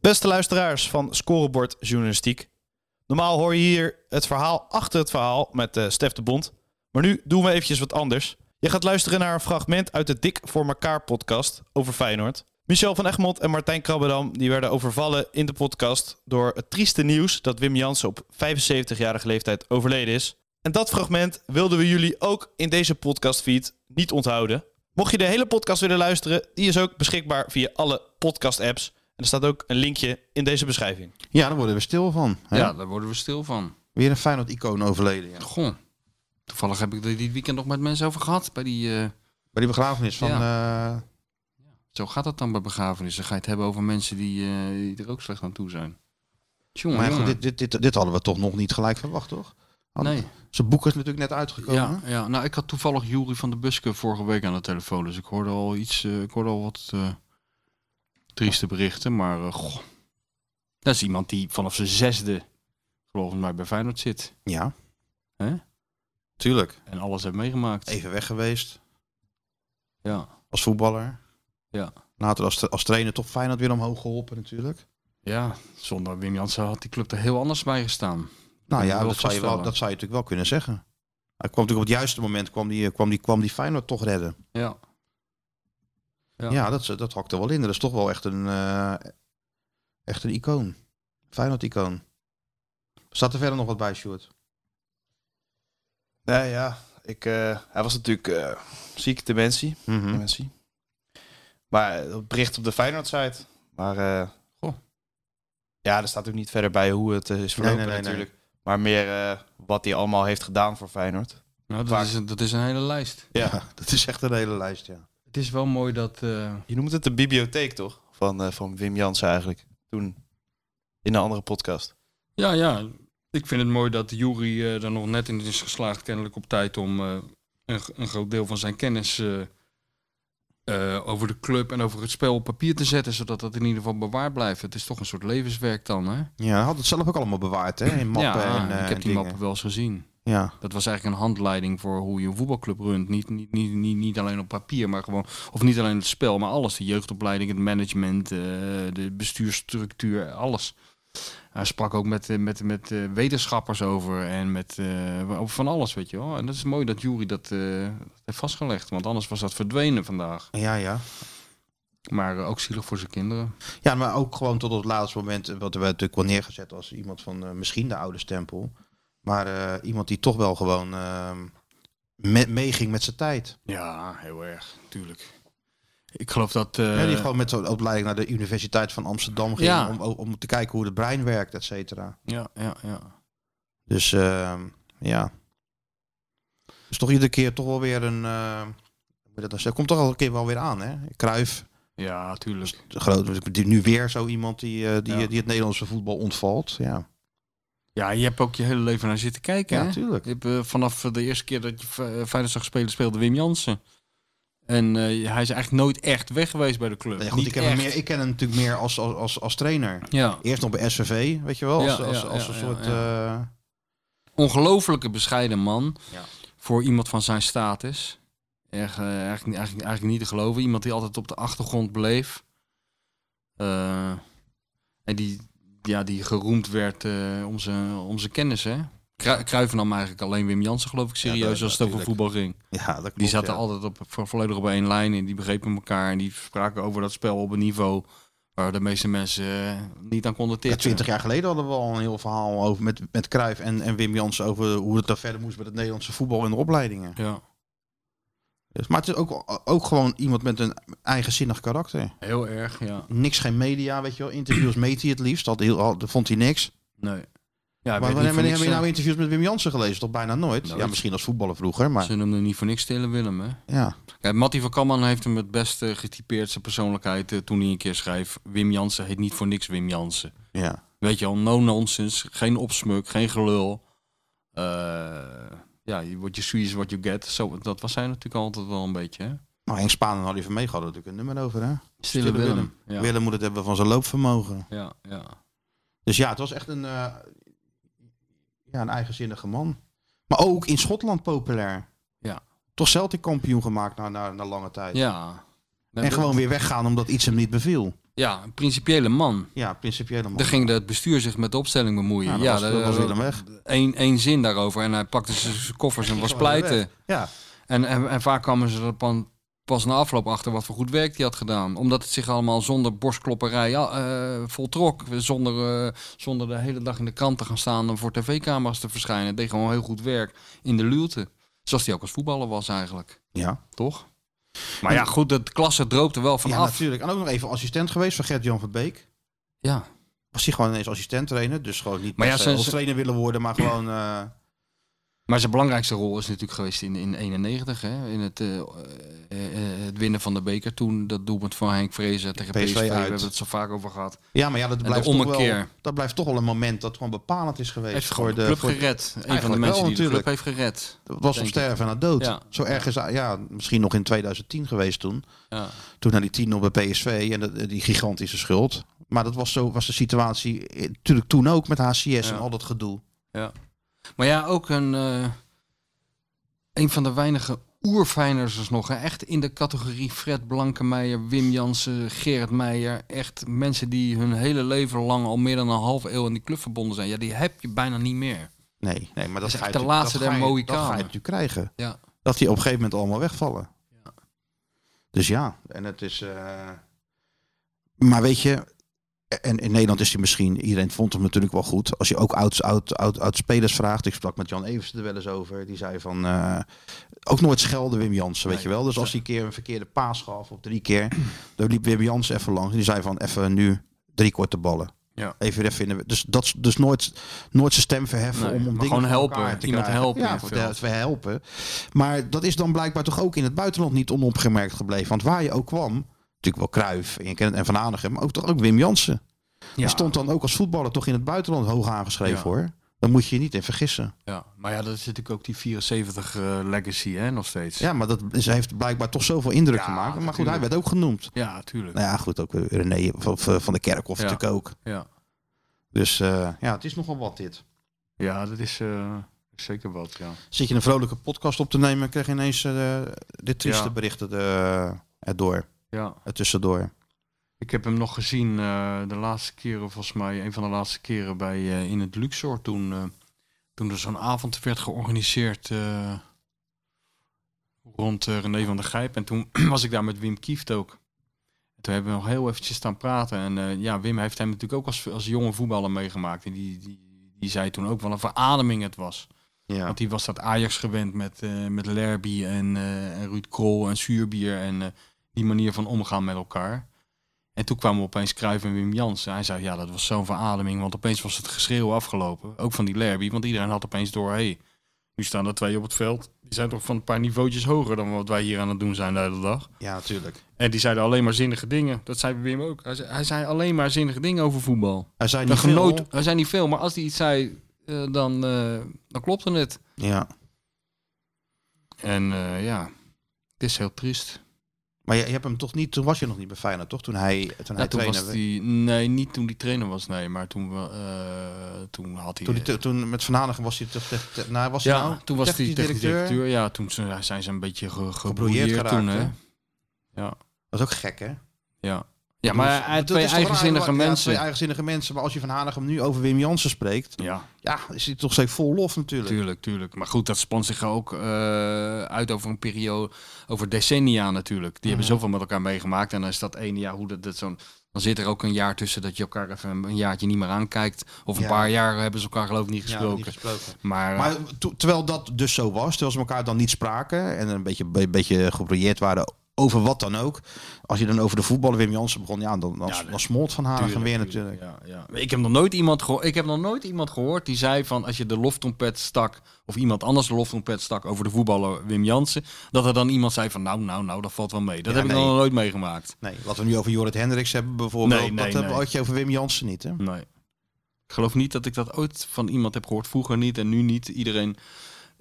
Beste luisteraars van Scorebord Journalistiek. Normaal hoor je hier het verhaal achter het verhaal met uh, Stef de Bond. Maar nu doen we eventjes wat anders. Je gaat luisteren naar een fragment uit de Dik voor elkaar podcast over Feyenoord. Michel van Egmond en Martijn Krabbedam die werden overvallen in de podcast door het trieste nieuws dat Wim Jansen op 75-jarige leeftijd overleden is. En dat fragment wilden we jullie ook in deze podcastfeed niet onthouden. Mocht je de hele podcast willen luisteren, die is ook beschikbaar via alle podcast-apps. En er staat ook een linkje in deze beschrijving. Ja, daar worden we stil van. Hè? Ja, daar worden we stil van. Weer een Feyenoord-icoon overleden. Ja. Goh. Toevallig heb ik er dit weekend nog met mensen over gehad. Bij die, uh... bij die begrafenis van... Uh... Zo gaat dat dan bij begrafenissen. Ga je het hebben over mensen die, uh, die er ook slecht aan toe zijn. Tjonge, maar goed, dit, dit, dit, dit, hadden we toch nog niet gelijk verwacht, toch? nee. Zijn boek is natuurlijk net uitgekomen. Ja, ja, nou ik had toevallig Jury van de Buske vorige week aan de telefoon. Dus ik hoorde al iets, ik hoorde al wat trieste berichten. Maar goh, dat is iemand die vanaf zijn zesde, geloof ik maar, bij Feyenoord zit. Ja. Hè? Tuurlijk. En alles heeft meegemaakt. Even weg geweest. Ja. Als voetballer. Ja. Later als, als trainer toch Feyenoord weer omhoog geholpen natuurlijk. Ja, zonder Wim Jansen had die club er heel anders bij gestaan. Nou ja, dat zou, je wel, dat zou je natuurlijk wel kunnen zeggen. Hij kwam natuurlijk op het juiste moment kwam die, kwam die, kwam die Feyenoord toch redden. Ja. Ja, ja dat, dat hakt er wel in. Dat is toch wel echt een, uh, echt een icoon. Feyenoord-icoon. Staat er verder nog wat bij, Sjoerd? Nee, ja. Ik, uh, hij was natuurlijk uh, ziek, dementie. Mhm. Mm -hmm. dementie. Maar het bericht op de Feyenoord-site. Maar uh, goh. Ja, er staat ook niet verder bij hoe het is verlopen nee, nee, nee, natuurlijk. Maar meer wat hij allemaal heeft gedaan voor Feyenoord. Nou, dat, is, een, dat is een hele lijst. Ja. ja. dat is echt een hele lijst, ja. Het is wel mooi dat... Je noemt het de bibliotheek, toch? Van, van Wim Jansen eigenlijk. Toen in een andere podcast. Ja, ja. Ik vind het mooi dat Jury uh, er nog net in is geslaagd, kennelijk op tijd, om uh, een, een, groot deel van zijn kennis uh, over de club en over het spel op papier te zetten, zodat dat in ieder geval bewaard blijft. Het is toch een soort levenswerk dan, hè? Ja, hij had het zelf ook allemaal bewaard, hè? In mappen ja, en ik heb die dingen. mappen wel eens gezien. Ja. Dat was eigenlijk een handleiding voor hoe je een voetbalclub runt. Niet, niet, niet, niet, niet alleen op papier, maar gewoon... Of niet alleen het spel, maar alles. De jeugdopleiding, het management, de bestuursstructuur, alles. Hij sprak ook met, met, met uh, wetenschappers over en met uh, over van alles, weet je wel. En dat is mooi dat Jury dat heeft vastgelegd, want anders was dat verdwenen vandaag. Ja, ja. Maar ook zielig voor zijn kinderen. Ja, maar ook gewoon tot op het laatste moment, wat er werd natuurlijk wel neergezet als iemand van misschien de oude stempel. Maar iemand die toch wel gewoon meeging met zijn tijd. Ja, heel erg, tuurlijk. Ik geloof dat... Uh... Ja, die gewoon met zo'n opleiding naar de Universiteit van Amsterdam ging ja. om, om te kijken hoe het brein werkt, et cetera. Ja, ja, ja. Dus uh, ja. Dus toch iedere keer toch wel weer een... Uh, dat komt toch al een keer wel weer aan, hè? Kruif. Ja, tuurlijk. Groot, nu weer zo iemand die, die, ja. die het Nederlandse voetbal ontvalt, ja. Ja, je hebt ook je hele leven naar zitten kijken, Ja, hè? tuurlijk. Je hebt, vanaf de eerste keer dat je Feyenoord zag spelen, speelde Wim Jansen. En uh, hij is eigenlijk nooit echt weg geweest bij de club. Nee, goed, Niet ik, ken echt. hem meer, ik ken hem natuurlijk meer als, als, als, als trainer. Ja. Eerst nog bij SVV, weet je wel. Als, Ja, als, als een soort... eh, Ongelofelijke bescheiden man. Ja. Voor iemand van zijn status. Erg, eh, eigenlijk, eigenlijk, eigenlijk niet te geloven. Iemand die altijd op de achtergrond bleef. Eh, en die, ja, die geroemd werd eh, om, zijn, om zijn kennis. Hè? Kru- Cruijff nam eigenlijk alleen Wim Jansen, geloof ik, serieus dat- als het over voetbal ging. ja, dat klopt, Die zaten ja. altijd op, vo- volledig op één lijn en die begrepen elkaar. En die spraken over dat spel op een niveau waar de meeste mensen eh, niet aan konden tippen. twintig jaar geleden hadden we al een heel verhaal over met, met Cruijff en, en Wim Jansen over hoe het dan verder moest met het Nederlandse voetbal en de opleidingen. Ja, Dus, maar het is ook, ook gewoon iemand met een eigenzinnig karakter. heel erg, ja. Niks, geen media, weet je wel. Interviews meet hij het liefst. Dat, heel, dat vond hij niks. Nee. Ja, maar wanneer, wanneer heb je nou interviews met Wim Jansen gelezen? Toch bijna nooit? Nooit. Ja, misschien als voetballer vroeger, maar Ze noemden niet voor niks Stille Willem, hè? ja. Ja, Mattie van Kamman heeft hem het beste getypeerd, zijn persoonlijkheid, eh, toen hij een keer schreef... Wim Jansen heet niet voor niks Wim Jansen. ja. Weet je al, no nonsense, geen opsmuk, geen gelul. Eh, ja, what you see is what you get. Zo, dat was hij natuurlijk altijd wel een beetje, hè? Nou, Henk Spaan en Harry Vermeeg hadden natuurlijk een nummer over, hè? Stille Willem. Ja. Willem moet het hebben van zijn loopvermogen. Ja, ja. Dus ja, het was echt een, eh, ja, een eigenzinnige man. Maar ook in Schotland populair. Ja. Toch Celtic kampioen gemaakt na, na, na lange tijd. ja. En gewoon weer weggaan omdat iets hem niet beviel. Ja, een principiële man. Ja, principiële man. Daar ging het bestuur zich met de opstelling bemoeien. Ja, dat Ja, was- dat was Willem weg. Eén één zin daarover. En hij pakte zijn koffers en was pleiten. Ja, En, en, en vaak kwamen ze er pas na afloop achter wat voor goed werk hij had gedaan. Omdat het zich allemaal zonder borstklopperij ja, eh, voltrok. Zonder, eh, zonder de hele dag in de krant te gaan staan om voor tv-camera's te verschijnen. Het deed gewoon heel goed werk in de luwte. Zoals hij ook als voetballer was eigenlijk. ja. Toch? Maar ja, goed, de klasse droopte wel ja vanaf. natuurlijk. En ook nog even assistent geweest van Gert-Jan van Beek. Ja, Was hij gewoon ineens assistent trainer. Dus gewoon niet Maar ja, als trainer willen worden, maar gewoon... eh, Maar zijn belangrijkste rol is natuurlijk geweest in, in 91, hè? in het, eh, eh, eh, het winnen van de beker. Toen dat doelpunt van Henk Vrezen tegen PSV, PSV we uit. hebben het zo vaak over gehad. ja, maar ja, dat blijft, toch wel, dat blijft toch wel een moment dat gewoon bepalend is geweest. Heeft voor de club voor, gered. Een van de mensen wel, die de club natuurlijk. heeft gered. dat was op sterven naar dood. Ja. Zo ergens, ja, misschien nog in 2010 geweest toen. Ja. Toen naar die 10 op bij PSV en die gigantische schuld. Maar dat was, zo, was de situatie natuurlijk toen ook met HCS en al dat gedoe. Maar ja, ook een, eh, een van de weinige oerfijners nog. Hè? Echt in de categorie Fred Blankemeijer, Wim Jansen, Gerard Meijer. Echt mensen die hun hele leven lang al meer dan een halve eeuw in die club verbonden zijn. Ja, die heb je bijna niet meer. Nee, nee maar dat, is echt de laatste der Mohikanen. Dat ga je natuurlijk krijgen. Ja. Dat die op een gegeven moment allemaal wegvallen. Ja. Dus ja, en het is... eh, Maar weet je, en in Nederland is hij misschien, iedereen vond hem natuurlijk wel goed. Als je ook oud, oud, oud, oud spelers vraagt, ik sprak met Jan Evers er wel eens over, die zei van, eh, ook nooit schelden Wim Jansen, weet Nee. je wel. Dus als hij een keer een verkeerde paas gaf, of drie keer, dan liep Wim Jansen even langs. En die zei van, even nu drie korte ballen. Ja. Even even in de, dus dat dus nooit, nooit zijn stem verheffen Nee, om, om dingen gewoon helpen. te Iemand krijgen. helpen Ja, de- we helpen. Maar dat is dan blijkbaar toch ook in het buitenland niet onopgemerkt gebleven. Want waar je ook kwam, natuurlijk wel Kruif en, je kent, en Van Hanegem, maar ook toch ook Wim Jansen. Ja. Die stond dan ook als voetballer toch in het buitenland hoog aangeschreven Ja. hoor. Dan moet je je niet in vergissen. Ja, maar ja, dat is natuurlijk ook die 74 eh, legacy, hè, nog steeds. Ja, maar dat is, heeft blijkbaar toch zoveel indruk Ja, gemaakt. Maar goed, hij werd ook genoemd. Ja, tuurlijk. Nou ja, goed, ook René van, van de Kerkhof Ja. natuurlijk ook. Ja, Dus eh, ja, het is nogal wat dit. ja dat is eh, zeker wat, ja. Zit je een vrolijke podcast op te nemen, krijg je ineens eh, dit trieste berichten er, erdoor, Ja, tussendoor. ik heb hem nog gezien eh, de laatste keren, volgens mij, een van de laatste keren bij, eh, in het Luxor. Toen, eh, toen er zo'n avond werd georganiseerd rond René van der Gijp. En toen was ik daar met Wim Kieft ook. En toen hebben we nog heel eventjes staan praten. En ja, Wim heeft hem natuurlijk ook als, als jonge voetballer meegemaakt. En die, die, die zei toen ook wel een verademing het was. Ja. Want die was dat Ajax gewend met, met Lerby en, en Ruud Krol en Zuurbier en die manier van omgaan met elkaar. En toen kwamen opeens Cruijff en Wim Jansen. Hij zei, ja, dat was zo'n verademing, want opeens was het geschreeuw afgelopen. Ook van die Lerby, want iedereen had opeens door, hé, hey, nu staan er twee op het veld. Die zijn toch van een paar niveautjes hoger dan wat wij hier aan het doen zijn de hele dag. ja, natuurlijk. En die zeiden alleen maar zinnige dingen. Dat zei Wim ook. Hij zei, hij zei alleen maar zinnige dingen over voetbal. Hij zei niet veel. hij zei niet veel, maar als hij iets zei, eh, dan, eh, dan klopte het. Ja. En eh, ja, het is heel triest. Maar je, je hebt hem toch niet, toen was je nog niet bij Feyenoord, toch? Toen hij, toen Ja, hij toen trainer was die, nee, niet toen die trainer was, nee, maar toen, eh, toen had hij... Toen, te- toen met Van Hanegem was hij toch te- nou, was hij ja, nou toen was hij technisch directeur. Ja, toen zijn zijn ze een beetje ge, gebrouilleerd geraakt, toen, hè? Ja, Dat is ook gek, hè? ja. Ja, maar Dat twee raar, eigenzinnige ja, mensen. twee eigenzinnige mensen. Maar als je Van Hanegem nu over Wim Jansen spreekt, Ja, ja, is hij toch steeds vol lof natuurlijk. tuurlijk, tuurlijk. Maar goed, dat spant zich ook eh, uit over een periode, over decennia natuurlijk. Die hebben Mhm. zoveel met elkaar meegemaakt. En dan is dat ene jaar hoe dat, dat zo'n... Dan zit er ook een jaar tussen dat je elkaar even een jaartje niet meer aankijkt. Of een Ja. paar jaar hebben ze elkaar geloof ik niet Ja, gesproken. niet gesproken. Maar, Maar to- terwijl dat dus zo was, terwijl ze elkaar dan niet spraken en een beetje, be- beetje gebrouilleerd waren over wat dan ook. Als je dan over de voetballen Wim Jansen begon, ja, dan, dan, Ja, dan smolt Van Tuurlijk, weer tuurlijk, natuurlijk. Ja, ja. Ik heb nog nooit iemand gehoord. Ik heb nog nooit iemand gehoord die zei van als je de loftrompet stak of iemand anders de loftrompet stak over de voetballer Wim Jansen, dat er dan iemand zei van nou, nou, nou, dat valt wel mee. Dat heb ik nog nooit meegemaakt. Nee, wat we nu over Jorrit Hendricks hebben bijvoorbeeld, Nee, nee, dat nee. had je over Wim Jansen niet, hè? Nee. Ik geloof niet dat ik dat ooit van iemand heb gehoord. Vroeger niet en nu niet. Iedereen,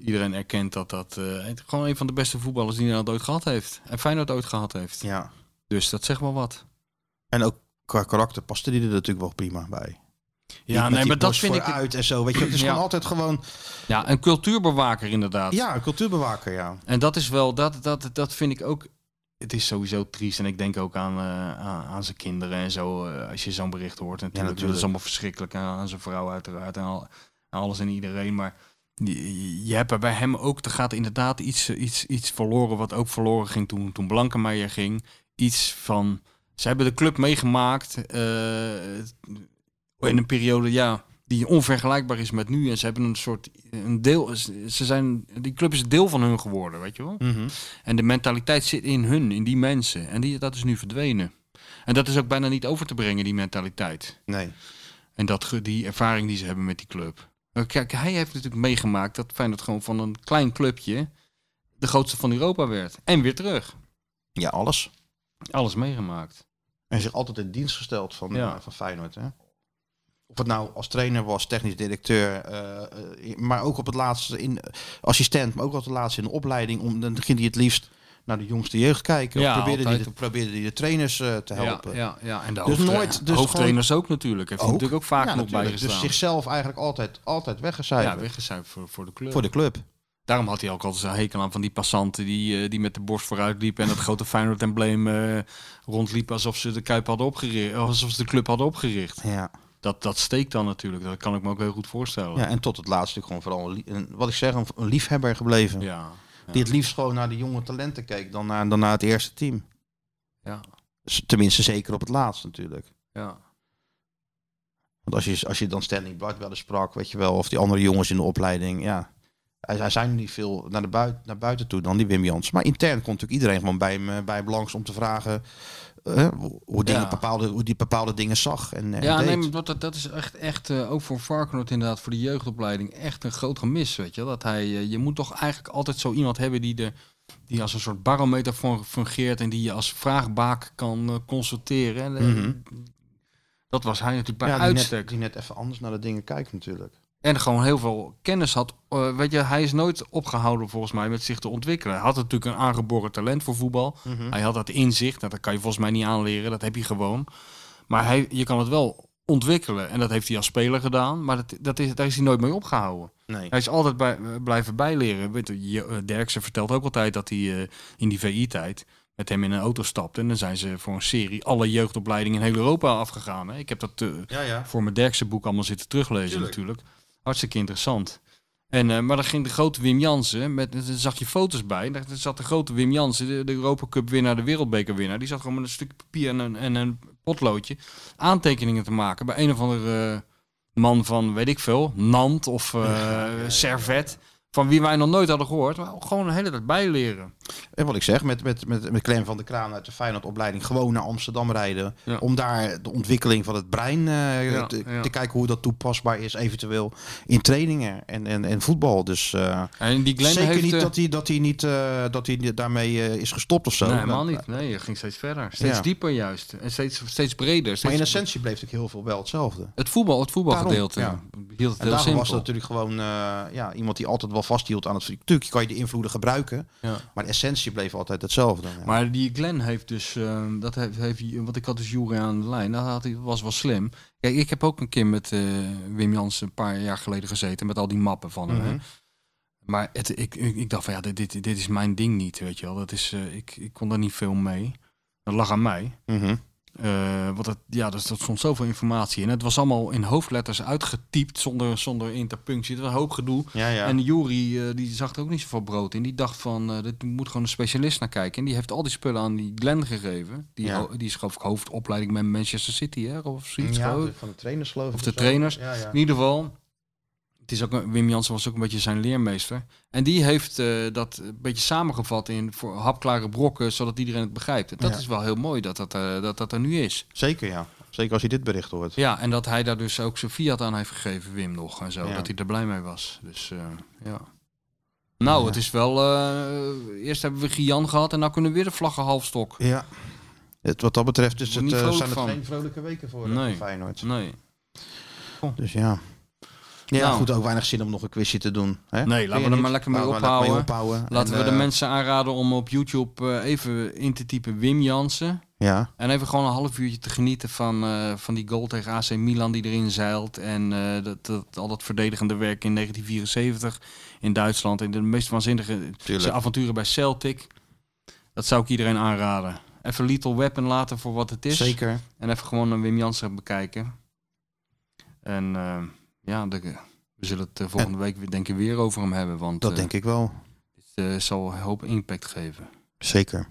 iedereen erkent dat dat eh, gewoon een van de beste voetballers die Nederland ooit gehad heeft. En Feyenoord ooit gehad heeft. Ja. Dus dat zegt wel wat. En ook qua karakter paste die er natuurlijk wel prima bij. Ja, Niet nee, maar dat vind ik... vooruit en zo. Weet je, het is Ja. gewoon altijd gewoon, Ja, een cultuurbewaker inderdaad. ja, een cultuurbewaker, ja. En dat is wel, dat, dat, dat vind ik ook het is sowieso triest. En ik denk ook aan, eh, aan, aan zijn kinderen en zo. eh, als je zo'n bericht hoort. Natuurlijk, Dat natuurlijk. is allemaal verschrikkelijk. En aan zijn vrouw uiteraard. En al, alles en iedereen. Maar je, hebt bij hem ook... Er gaat inderdaad iets, iets, iets verloren. Wat ook verloren ging toen, toen Blankenmeijer ging. Iets van... Ze hebben de club meegemaakt. eh, in een periode, ja... Die onvergelijkbaar is met nu. En ze hebben een soort... Een deel, ze zijn, die club is deel van hun geworden, weet je wel? Mhm. En de mentaliteit zit in hun, in die mensen. En die, dat is nu verdwenen. En dat is ook bijna niet over te brengen, die mentaliteit. Nee. En dat, die ervaring die ze hebben met die club. Maar Kijk, hij heeft natuurlijk meegemaakt dat Feyenoord gewoon van een klein clubje de grootste van Europa werd. En weer terug. Ja, alles. Alles meegemaakt. En zich altijd in dienst gesteld van, Ja. eh, van Feyenoord. Hè? Of het nou als trainer was, technisch directeur, eh, eh, maar ook op het laatste in assistent, maar ook op het laatste in de opleiding. Om, dan ging hij het liefst naar de jongste jeugd kijken. Ja, of probeerde hij, altijd de, probeerde de trainers eh, te helpen. Ja, ja, ja. en de Dus hoofdtra- nooit- dus hoofdtrainers ook natuurlijk. Heeft hij Ook? natuurlijk ook vaak Ja, nog bijgestaan. Dus zichzelf eigenlijk altijd, altijd weggecijferd ja, weggezuipt voor, voor de club. voor de club. Daarom had hij ook altijd zo'n hekel aan van die passanten die, eh, die met de borst vooruit liepen en het grote Feyenoord-embleem eh, rondliepen alsof ze de Kuip hadden opgericht, alsof ze de club hadden opgericht. Ja. Dat, dat steekt dan natuurlijk, dat kan ik me ook heel goed voorstellen. ja, en tot het laatste gewoon vooral, een, wat ik zeg, een liefhebber gebleven. ja. Die het liefst gewoon naar de jonge talenten keek dan naar, dan naar het eerste team. ja. Dus Tenminste, zeker op het laatst natuurlijk. ja. Want als je, als je dan Stanley Blight wel eens sprak, weet je wel, of die andere jongens in de opleiding, ja. Hij, hij zijn niet veel naar, de buiten, naar buiten toe dan die Wim Jans. Maar intern komt natuurlijk iedereen gewoon bij hem, eh, bij hem langs om te vragen hoe, hoe dingen Ja. bepaalde, hoe die bepaalde dingen zag. En, en Ja, deed. nee, maar dat, dat- is echt, echt eh, ook voor Varkenoord inderdaad, voor de jeugdopleiding, echt een groot gemis, weet je. Dat hij, eh, je moet toch eigenlijk altijd zo iemand hebben die, de, die als een soort barometer fun- fungeert en die je als vraagbaak kan eh, consulteren. En, Mhm. Dat was hij natuurlijk bij ja, uitstek. net, die net even anders naar de dingen kijkt natuurlijk. En gewoon heel veel kennis had. Eh, weet je, hij is nooit opgehouden volgens mij met zich te ontwikkelen. Hij had natuurlijk een aangeboren talent voor voetbal. Hij had dat inzicht. Nou, dat kan je volgens mij niet aanleren. Dat heb je gewoon. Maar hij, je kan het wel ontwikkelen. En dat heeft hij als speler gedaan. Maar dat, dat is, daar is hij nooit mee opgehouden. Nee. Hij is altijd bij, eh, blijven bijleren. Weet je, eh, Derksen vertelt ook altijd dat hij in die VI-tijd met hem in een auto stapte. En dan zijn ze voor een serie alle jeugdopleidingen in heel Europa afgegaan. Hè. Ik heb dat Ja, ja. voor mijn Derkse boek allemaal zitten teruglezen Tuurlijk. natuurlijk. Hartstikke interessant. En, eh, maar dan ging de grote Wim Jansen, met, daar zag je foto's bij. Daar zat de grote Wim Jansen, de, de Europa Cup winnaar, de wereldbeker winnaar. Die zat gewoon met een stuk papier en een, en een potloodje aantekeningen te maken bij een of andere eh, man van, weet ik veel, Nant of eh, Servet. Van wie wij nog nooit hadden gehoord. Maar gewoon een hele tijd bijleren. En wat ik zeg, met, met, met, met Clem van der Kraan uit de Feyenoord-opleiding gewoon naar Amsterdam rijden. Ja. Om daar de ontwikkeling van het brein eh, Ja, te, ja. te kijken hoe dat toepasbaar is, eventueel in trainingen en, en, en voetbal. Dus eh, En die Glenn zeker heeft... niet eh, dat hij, dat hij, niet, dat hij daarmee is gestopt of zo. Nee, helemaal Maar- niet. Nee, je ging steeds verder. Steeds dieper juist. En steeds, steeds breder. Maar Steeds in essentie bleef natuurlijk heel veel wel hetzelfde. Het voetbal, het voetbalgedeelte. Daarom, Hield het En heel daarom simpel. was het natuurlijk gewoon ja, iemand die altijd wel vasthield aan het... Natuurlijk kan je de invloeden gebruiken, Ja. maar de essentie bleef altijd hetzelfde. Ja. Maar die Glenn heeft dus, eh, dat heeft, heeft, want ik had dus Jury aan de lijn, dat had hij, was wel slim. Kijk, ik heb ook een keer met eh, Wim Jansen een paar jaar geleden gezeten met al die mappen van hem. hè. Mhm. Maar het, ik, ik, ik dacht van ja, dit, dit, dit is mijn ding niet, weet je wel. Dat is, eh, ik, ik kon daar niet veel mee. Dat lag aan mij. Mhm. Eh, want het, ja, dus, er stond zoveel informatie in. Het was allemaal in hoofdletters uitgetypt zonder, zonder interpunctie. Het was een hoop gedoe. Ja, ja. En Jury eh, die zag er ook niet zoveel brood in. Die dacht van, eh dit moet gewoon een specialist naar kijken. En die heeft al die spullen aan die Glenn gegeven. Die, Ja. die is geloof ik hoofdopleiding bij Manchester City, hè? Of zoiets. ja, van de trainers geloof ik. Of de zo. trainers. In ieder geval, het is ook, Wim Jansen was ook een beetje zijn leermeester. En die heeft eh, dat een beetje samengevat in voor hapklare brokken, zodat iedereen het begrijpt. En dat Ja. is wel heel mooi dat dat, eh, dat dat er nu is. Zeker, ja. Zeker als je dit bericht hoort. Ja, en dat hij daar dus ook zijn fiat aan heeft gegeven, Wim nog en zo. Ja. Dat hij er blij mee was. Dus eh, ja. Nou, Ja. het is wel. eerst hebben we Gian gehad en nou kunnen we weer de vlaggen halfstok. Ja. Het, wat dat betreft is het, zijn het van. geen vrolijke weken voor, Nee. Feyenoord. Nee. Dus ja. Ja, Nou. goed, ook weinig zin om nog een quizje te doen. Hè? Nee, laten we er maar lekker mee ophouden. Laten En, we de eh, mensen aanraden om op YouTube eh, even in te typen Wim Jansen. Ja, En even gewoon een half uurtje te genieten van, eh, van die goal tegen AC Milan die erin zeilt. En dat, dat, al dat verdedigende werk in 1974 in Duitsland. En de meest waanzinnige zijn avonturen bij Celtic. Dat zou ik iedereen aanraden. Even Lethal Weapon laten voor wat het is. Zeker. En even gewoon een Wim Jansen bekijken. En eh, ja, de, we zullen het eh, volgende week weer, denk ik weer over hem hebben. Want Dat eh, denk ik wel. dit eh, zal een hoop impact geven. Zeker.